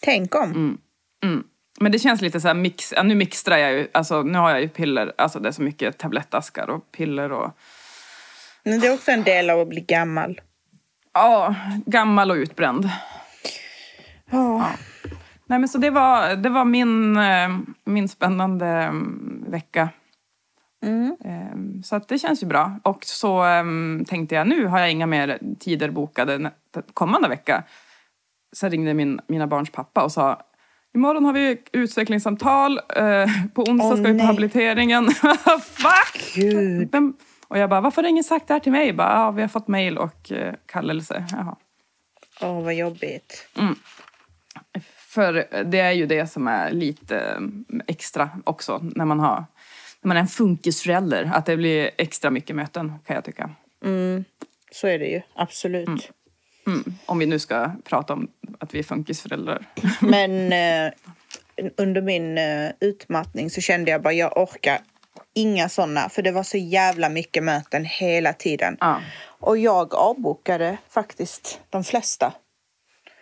Tänk om. Mm. Men det känns lite så här mix, ja, nu mixtrar jag ju, alltså nu har jag ju piller, alltså det är så mycket tablettaskar och piller och Men det är också en del av att bli gammal. ja, gammal och utbränd. Ja. Nej men så det var, det var min, eh, min spännande mm, vecka. Eh, Så att det känns ju bra. Och så eh, tänkte jag, nu har jag inga mer tider bokade kommande vecka. Så ringde min, mina barns pappa och sa, imorgon har vi utvecklingssamtal, eh, på onsdag Åh, ska vi på habiliteringen. Fuck! Gud. Och jag bara, varför har ingen sagt det här till mig? Bara, ja, vi har fått mail och eh, kallelse. Jaha. Åh, vad jobbigt. För det är ju det som är lite eh, extra också när man har när man är en funkisförälder. Att det blir extra mycket möten kan jag tycka. Så är det ju. Absolut. Mm. Om vi nu ska prata om att vi är funkisföräldrar. Men eh, under min eh, utmattning så kände jag bara jag orkar inga sådana. För det var så jävla mycket möten hela tiden. Ja. Och jag avbokade faktiskt de flesta.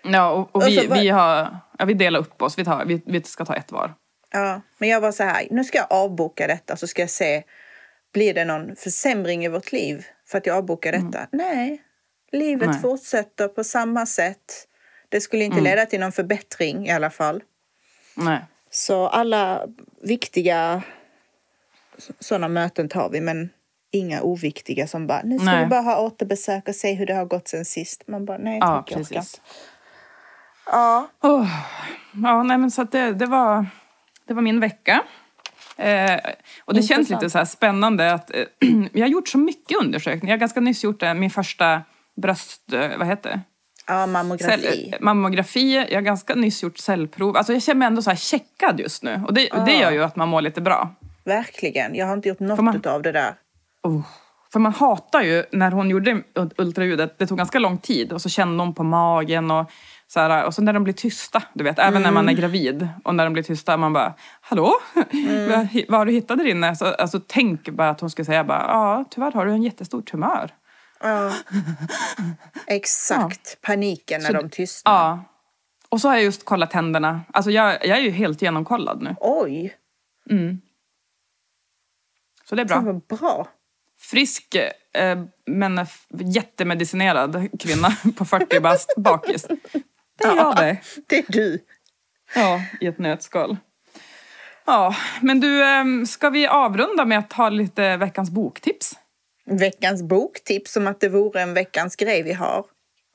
Ja, och, och vi, Alltså, vad- vi, har, ja, vi delar upp oss. Vi, tar, vi, vi ska ta ett var. Ja, men jag var så här, nu ska jag avboka detta så ska jag se, blir det någon försämring i vårt liv för att jag avbokar detta? Nej, livet Nej. fortsätter på samma sätt. Det skulle inte leda till någon förbättring i alla fall. Nej. Så alla viktiga sådana möten tar vi, men inga oviktiga som bara, nu ska Nej. vi bara ha återbesök och se hur det har gått sen sist. Man bara, nej Ja, tack, jag orkar inte. Ja, Oh. Ja, nej men så att det, det, var, det var min vecka. Eh, och det känns Intressant. lite så här spännande att eh, vi har gjort så mycket undersökningar. Jag har ganska nyss gjort eh, min första bröst... Eh, vad heter det? ja mammografi. Cell, mammografi. Jag har ganska nyss gjort cellprov. Alltså jag känner mig ändå så här checkad just nu. Och det, det gör ju att man mår lite bra. Verkligen. Jag har inte gjort något man- av det där. Oh. För man hatar ju när hon gjorde ultraljudet, det tog ganska lång tid och så kände hon på magen och så här, och så när de blir tysta, du vet, även när man är gravid och när de blir tysta, man bara hallå, vad, vad har du hittat där inne? Så, alltså tänk bara att hon skulle säga bara, ja tyvärr har du en jättestor tumör. Ja. Exakt. Paniken när Så de det- tystnar. Ja. Och så har jag just kollat tänderna. Alltså jag, jag är ju helt genomkollad nu. Oj, Så det är bra. vad bra. Frisk eh, men jättemedicinerad kvinna på 40 bast bakis. Det är jag det. Det är du. Ja, i ett nötskal. Ja, men du, ehm, ska vi avrunda med att ta lite veckans boktips? Veckans boktips som att det vore en veckans grej vi har.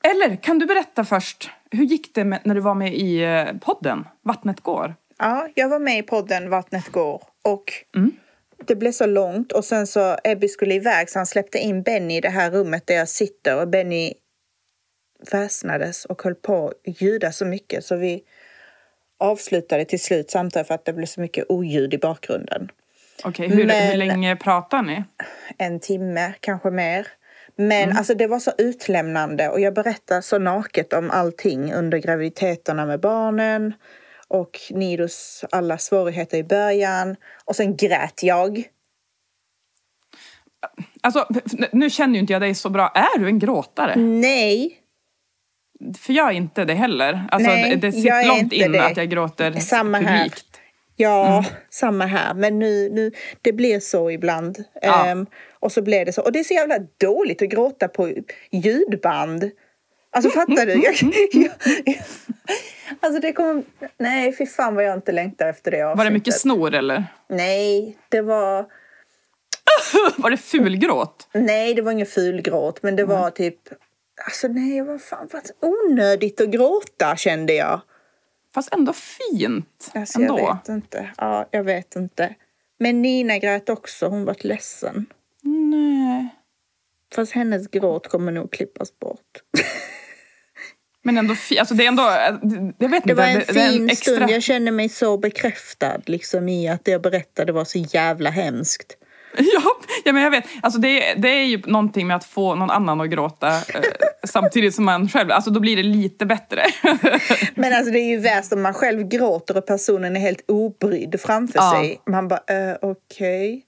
Eller kan du berätta först, hur gick det med, när du var med i eh, podden Vattnet går? Ja, jag var med i podden Vattnet går och Mm. det blev så långt och sen så Ebby skulle iväg så han släppte in Benny i det här rummet där jag sitter och Benny väsnades och höll på att ljuda så mycket så vi avslutade till slut samtalet för att det blev så mycket oljud i bakgrunden. Okej, hur, Men- hur länge pratar ni? en timme, kanske mer. Men alltså det var så utlämnande och jag berättar så naket om allting under graviditeterna med barnen och Nidos alla svårigheter i början. Och sen grät jag. Alltså, nu känner ju inte jag dig så bra. Är du en gråtare? Nej, För jag är inte det heller. Alltså, Nej, det, jag sitter långt inte in det. att jag gråter Samma här. publikt. ja, samma här. Men nu, nu, det blir så ibland. Ja. Ehm, och så blev det så. Och det är så jävla dåligt att gråta på ljudband. Alltså fattar du? Jag, jag, alltså det kommer... Nej, fy fan vad jag inte längtar efter det Var det mycket avsnittet. snor eller? Nej, det var... Var det fulgråt? Nej, det var ingen fulgråt, men det Mm. var typ... Alltså nej, vad fan, vad onödigt att gråta kände jag. Fast ändå fint. Alltså, ändå. jag vet inte. Ja, jag vet inte. Men Nina grät också. Hon var ledsen. Nej. Fast hennes gråt kommer nog klippas bort. Men ändå fint. Alltså det är ändå... Jag vet Det inte. var en det, det fin extra... stund. Jag kände mig så bekräftad liksom, i att det jag berättade var så jävla hemskt. Ja, ja, men jag vet. Alltså det, det är ju någonting med att få någon annan att gråta eh, samtidigt som man själv... Alltså då blir det lite bättre. Men alltså det är ju värst om man själv gråter och personen är helt obrydd framför Ja. sig. Man bara, uh, okej.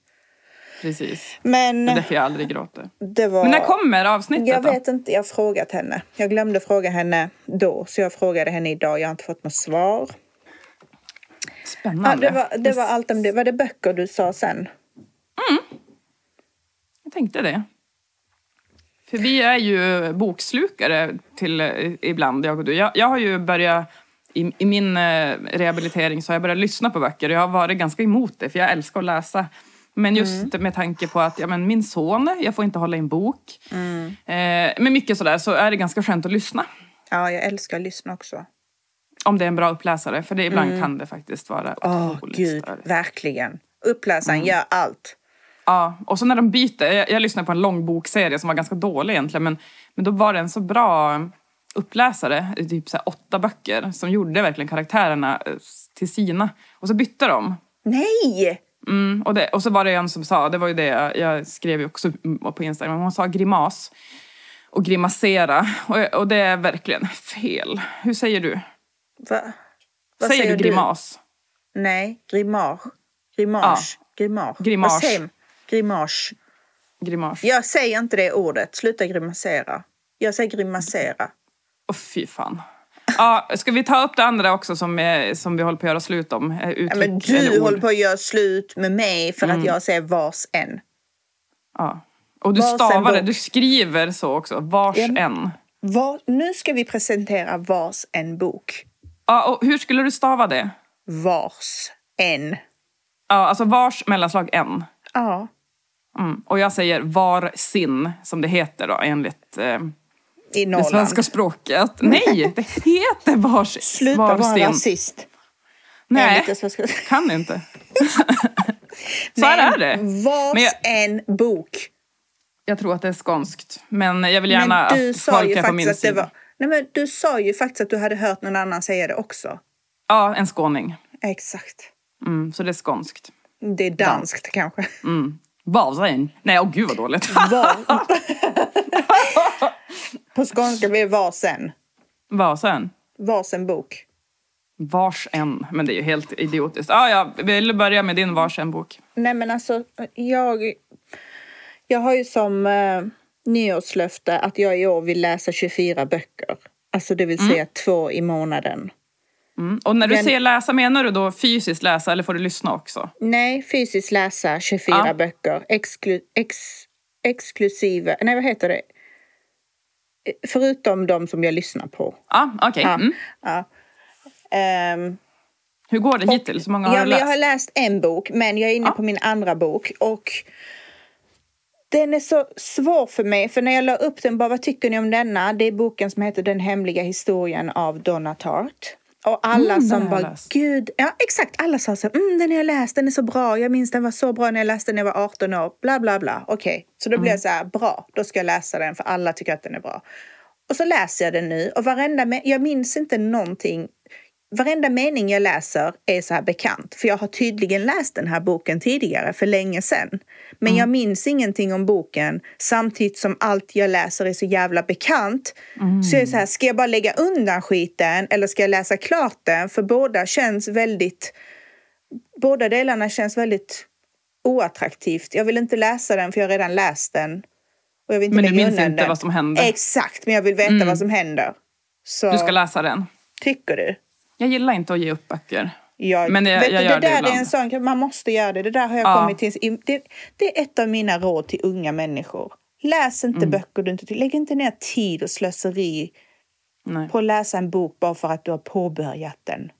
Precis. Men Det är därför jag aldrig gråter. det var... Men när kommer avsnittet Jag då? vet inte, jag har frågat henne. Jag glömde fråga henne då, så jag frågade henne idag. Jag har inte fått något svar. Spännande. Ja, det, var, det var allt om det. Var det böcker du sa sen? Jag tänkte det. För vi är ju bokslukare till eh, ibland, jag och du. Jag, jag har ju börjat, i, i min eh, rehabilitering så har jag börjat lyssna på böcker. Jag har varit ganska emot det, för jag älskar att läsa. Men just med tanke på att ja, men min son, jag får inte hålla i en bok. Eh, men mycket sådär så är det ganska skönt att lyssna. Ja, jag älskar att lyssna också. Om det är en bra uppläsare, för det, ibland kan det faktiskt vara otroligt gud. störigt. Verkligen. Uppläsaren gör allt. Ja, och så när de byter. Jag, jag lyssnade på en lång bokserie som var ganska dålig egentligen. Men, men då var det en så bra uppläsare, typ så åtta böcker, som gjorde verkligen karaktärerna eh, till sina. Och så bytte de. Nej! Mm, och, det, och så var det en som sa, det var ju det jag, jag skrev ju också på Instagram, hon sa grimas och grimasera. Och, och det är verkligen fel. Hur säger du? Va? Vad säger, du grimas? Nej, grimage. Grimage. Grimage. Grimage. Grimage. Grimas. Jag säger inte det ordet. Sluta grimasera. Jag säger grimasera. Åh fy fan. Ja, ska vi ta upp det andra också som, är, som vi håller på att göra slut om? Eh, Ja, Uttryck men eller du. Mm. håller på att göra slut med mig för att jag säger vars en. Ja. Och du Vars stavar det, du skriver så också. Vars Ja. en. Var, nu ska vi presentera vars en bok. Ja, och hur skulle du stava det? Vars en. Ja, alltså vars mellanslag en. Ja. Mm. Och jag säger var sin, som det heter då enligt eh, I det svenska språket. Nej, det heter vars, Sluta var vara sin. rasist. Nej, kan inte. så här är det. Vars jag- en bok. Jag tror att det är skånskt. Men jag vill gärna Men du att sa folk ju är på min att det sida. var... Nej, men du sa ju faktiskt att du hade hört någon annan säga det också. Ja, en skåning. Exakt. Mm, så det är skånskt. Det är danskt kanske. Mm. Varsin. Nej, åh gud vad dåligt. Var... På skånska blir det varsen. Varsin. Varsen bok. Vars en. Men det är ju helt idiotiskt. Ah, ja, vill du börja med din vars en bok? Nej men alltså, jag... Jag har ju som eh, nyårslöfte att jag i år vill läsa 24 böcker. Alltså det vill säga två i månaden. Mm. Och när du Den- säger läsa, menar du då fysiskt läsa eller får du lyssna också? Nej, fysiskt läsa 24 Ja. böcker. Exklu, ex, exklusive... Nej, vad heter det? Förutom de som jag lyssnar på. Ja, okej. Ja. Mm. Ja. Ehm, Hur går det hittills? Hur många har ja, du men läst? jag har läst en bok, men jag är inne på min andra bok. Och den är så svår för mig, för när jag la upp den, bara vad tycker ni om denna? Det är boken som heter Den hemliga historien av Donna Tartt. Och alla Mm, som bara, gud, ja exakt, alla sa så mm, den har jag läst, den är så bra, jag minns den var så bra när jag läste den när jag var 18 år, bla bla bla. Okej, så då Mm. blev jag så här, bra, då ska jag läsa den för alla tycker att den är bra. Och så läser jag den nu och varenda, jag minns inte någonting Varenda mening jag läser är så här bekant, för jag har tydligen läst den här boken tidigare för länge sedan. Men jag minns ingenting om boken samtidigt som allt jag läser är så jävla bekant. Så jag är så här, ska jag bara lägga undan skiten eller ska jag läsa klart den? För båda känns väldigt, båda delarna känns väldigt oattraktivt. Jag vill inte läsa den för jag har redan läst den. Och jag vill inte Men du minns inte den. vad som hände? Exakt, men jag vill veta vad som händer. Så, Du ska läsa den. tycker du? Jag gillar inte att ge upp böcker. Jag, Men jag- vet jag du, det det där är ibland. en sån man måste göra det. Det där har jag Ja. kommit till. Det, det är ett av mina råd till unga människor. Läs inte Mm. böcker du inte tycker. Lägg inte ner tid och slöseri Nej. på att läsa en bok bara för att du har påbörjat den.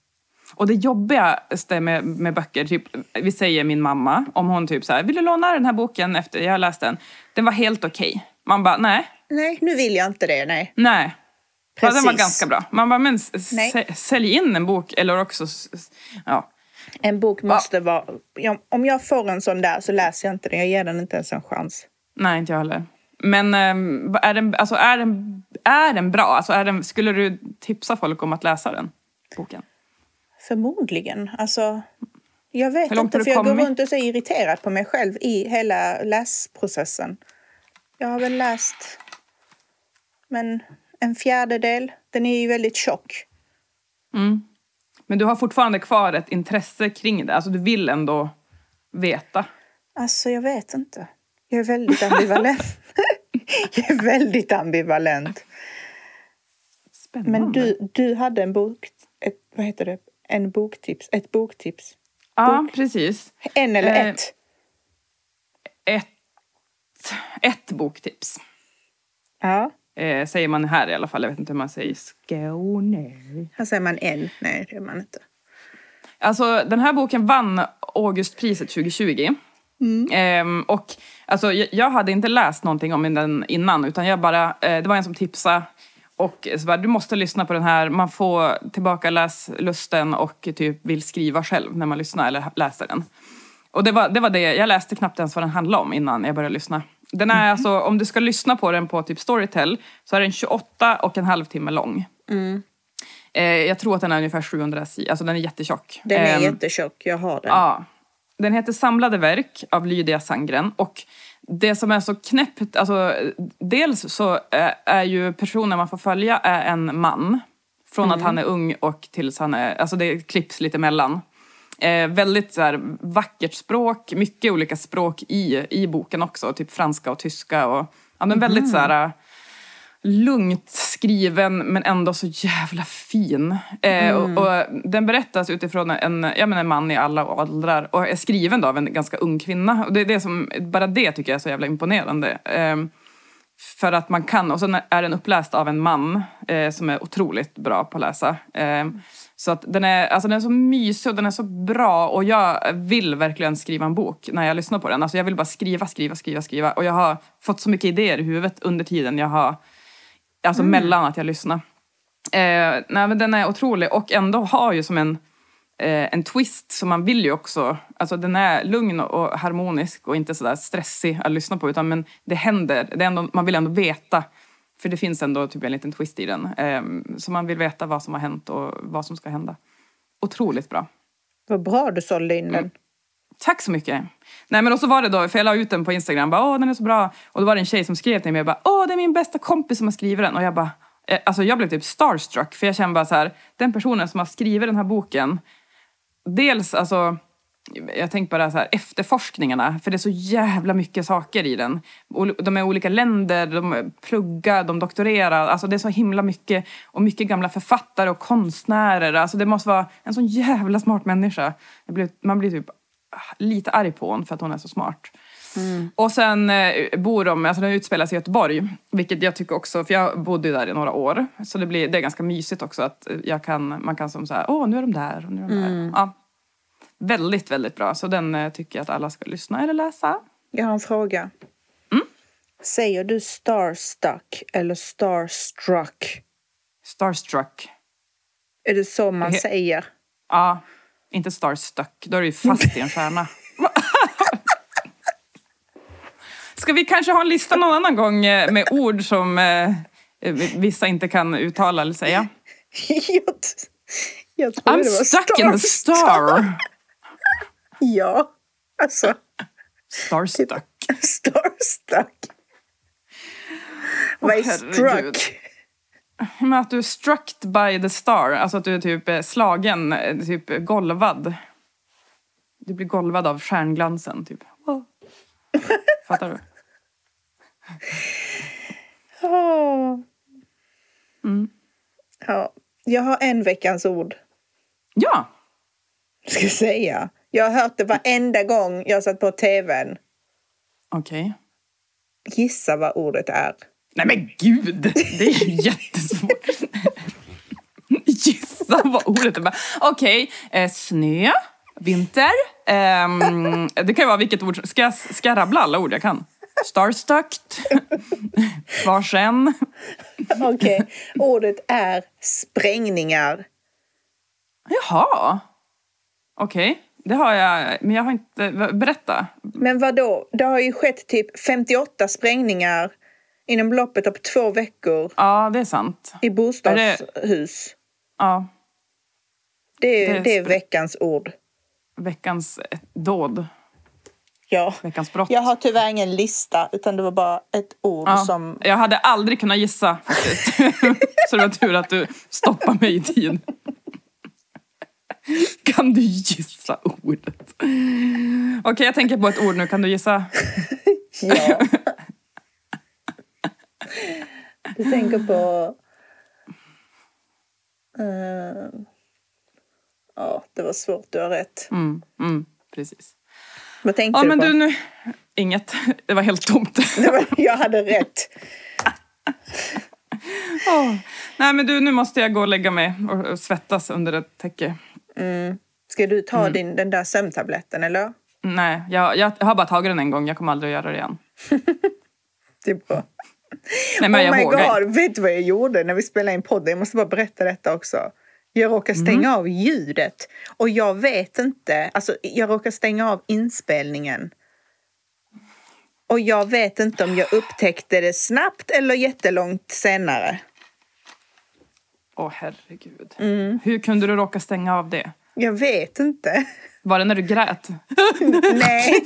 Och det jobbigaste med, med böcker, typ, vi säger min mamma, om hon typ så här, vill du låna den här boken efter jag har läst den? Den var helt okej. Man bara, nej, Nej, nu vill jag inte det. Nej. nej. Ja, den var Precis. ganska bra. Man bara, men sälj in en bok eller också... Ja. En bok måste vara... Ja, om jag får en sån där så läser jag inte den. Jag ger den inte ens en chans. Nej, inte jag heller. Men ehm, är, den, alltså, är, den, är den bra? Alltså, är den, skulle du tipsa folk om att läsa den boken? Förmodligen. Alltså, jag vet inte, för jag går runt och är så irriterad på mig själv i hela läsprocessen. Jag har väl läst men en fjärdedel. Den är ju väldigt tjock. Men du har fortfarande kvar ett intresse kring det. Alltså, du vill ändå veta. Alltså, jag vet inte. Jag är väldigt ambivalent. jag är väldigt ambivalent. Spännande. Men du, du hade en bok... Ett, vad heter det? En boktips. Ett boktips. Ja, precis. En eller Eh, ett. Ett, ett boktips. Ja. Eh, säger man här i alla fall. Jag vet inte hur man säger Skåne. Här säger man en. Nej, det gör man inte. Alltså, den här boken vann Augustpriset 2020. Ehm, och alltså, jag, jag hade inte läst någonting om den innan, utan jag bara, eh, det var en som tipsade. Och så bara, du måste lyssna på den här, man får tillbaka läslusten och typ vill skriva själv när man lyssnar eller läser den. Och det var, det var det, jag läste knappt ens vad den handlade om innan jag började lyssna. Den är alltså, om du ska lyssna på den på typ Storytel så är den 28 och en halv timme lång. Eh, jag tror att den är ungefär 700 sidor, alltså den är jättetjock. Den är Ehm, jättetjock. Jag har den. Ja. Den heter Samlade verk av Lydia Sandgren. Och det som är så knäppt, alltså dels så är, är ju personen man får följa är en man. Från att han är ung och tills han är, alltså det klipps lite emellan. Eh, väldigt så här, vackert språk, mycket olika språk i, i boken också. Typ franska och tyska och ja, men väldigt så här lugnt skriven men ändå så jävla fin. Eh, och, och den berättas utifrån en, ja, men en man i alla åldrar och är skriven av en ganska ung kvinna. Och det är det som, bara det tycker jag är så jävla imponerande. Eh, för att man kan, och så är den uppläst av en man eh, som är otroligt bra på att läsa. Så att den är, alltså den är så mysig och den är så bra och jag vill verkligen skriva en bok när jag lyssnar på den. Alltså jag vill bara skriva, skriva, skriva, skriva. Och jag har fått så mycket idéer i huvudet under tiden jag har Alltså mellan att jag lyssnar. Eh, nej, men den är otrolig och ändå har ju som en, eh, en twist som man vill ju också... Alltså den är lugn och harmonisk och inte sådär stressig att lyssna på utan men det händer. Det ändå, man vill ändå veta. För det finns ändå typ en liten twist i den. Eh, så man vill veta vad som har hänt och vad som ska hända. Otroligt bra. Vad bra du sålde in den. Tack så mycket. Nej men och så var det då, för jag la ut den på Instagram, bara, åh den är så bra. Och då var det en tjej som skrev till mig, jag bara, åh det är min bästa kompis som har skrivit den. Och jag bara, eh, alltså jag blev typ starstruck, för jag känner bara så här, den personen som har skrivit den här boken, dels alltså, jag tänker bara så här, efterforskningarna, för det är så jävla mycket saker i den. De är olika länder, de pluggar, de doktorerar, alltså det är så himla mycket. Och mycket gamla författare och konstnärer, alltså det måste vara en sån jävla smart människa. Blir, man blir typ lite arg på hon för att hon är så smart. Och sen eh, bor de, alltså den utspelar sig i Göteborg, vilket jag tycker också, för jag bodde ju där i några år. Så det, blir, det är ganska mysigt också att jag kan, man kan som så här, åh nu är de där och nu är de där. Ja. Väldigt, väldigt bra. Så den eh, tycker jag att alla ska lyssna eller läsa. Jag har en fråga. Mm? Säger du starstruck eller starstruck? Starstruck. Är det så man säger? Ja, inte starstruck. Då är du ju fast i en stjärna. Ska vi kanske ha en lista någon annan gång eh, med ord som eh, vissa inte kan uttala eller säga? jag, jag trodde I'm det var stuck in the star. Ja, alltså Starstruck. starstruck. Vad är struck? Men att du är struck by the star, alltså att du är typ eh, slagen, eh, typ golvad. Du blir golvad av stjärnglansen, typ. Wow. Fattar du? Åh. Mm. Ja, jag har en veckans ord, Ja, ska jag säga. Jag har hört det varenda gång jag satt på tvn. okej. Gissa vad ordet är. Nej men gud, det är ju jättesvårt. Gissa vad ordet är. Okej, eh, snö, vinter. ehm, det kan ju vara vilket ord ska jag, ska jag rabbla alla ord jag kan? Starstucked, varsen, Okej, ordet är sprängningar. Jaha. Okej, det har jag. Men jag har inte... Berätta. Men vad då? Det har ju skett typ 58 sprängningar inom loppet av två veckor Ja, det är sant. i bostadshus. Ja, Det är, Det är det är veckans ord. veckans eh, dåd. Ja. Veckans brott. Jag har tyvärr ingen lista, utan det var bara ett ord Ja, som... Jag hade aldrig kunnat gissa faktiskt. Så det var tur att du stoppade mig i tid. Kan du gissa ordet? Okej, jag tänker på ett ord nu. Kan du gissa? Ja. Du tänker på... Eh, Ja, det var svårt. Du har rätt. Mm, mm, precis. Vad tänkte Ja, du men på? du nu... Inget. Det var helt tomt. Var- Jag hade rätt. Åh. Nej, men du, nu måste jag gå och lägga mig och och svettas under ett täcke. Ska du ta Mm. din, den där sömntabletten, eller? Nej, jag, jag har bara tagit den en gång. Jag kommer aldrig att göra det igen. Det är bra. Nej, men oh jag my vågar god, vet du vad jag gjorde när vi spelade in podden? Jag måste bara berätta detta också. Jag råkar Mm. stänga av ljudet. Och jag vet inte, alltså jag råkar stänga av inspelningen. Och jag vet inte om jag upptäckte det snabbt eller jättelångt senare. Åh, herregud. Mm. Hur kunde du råka stänga av det? Jag vet inte. Var det när du grät? Nej.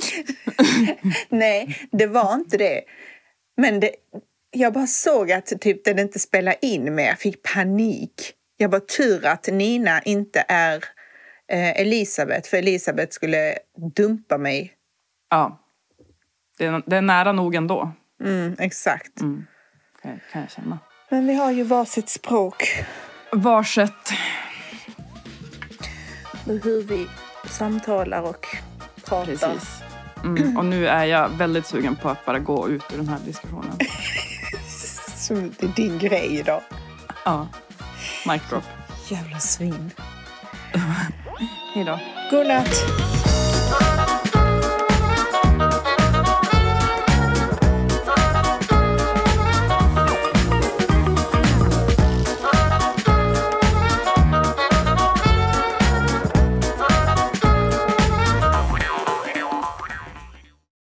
Nej, det var inte det. Men det, jag bara såg att typ den inte spelade in mer. Jag fick panik. Jag bara tur att Nina inte är eh, Elisabeth. För Elisabeth skulle dumpa mig. Ja. Det är, det är nära nog ändå, Mm, exakt. kan jag, kan jag känna. Men vi har ju varsitt språk. Varsitt. Hur vi samtalar och pratar. Precis. Mm. Och nu är jag väldigt sugen på att bara gå ut ur den här diskussionen. Som det är din grej idag. Ja. Mic drop. Jävla svin. Hej då. Godnatt.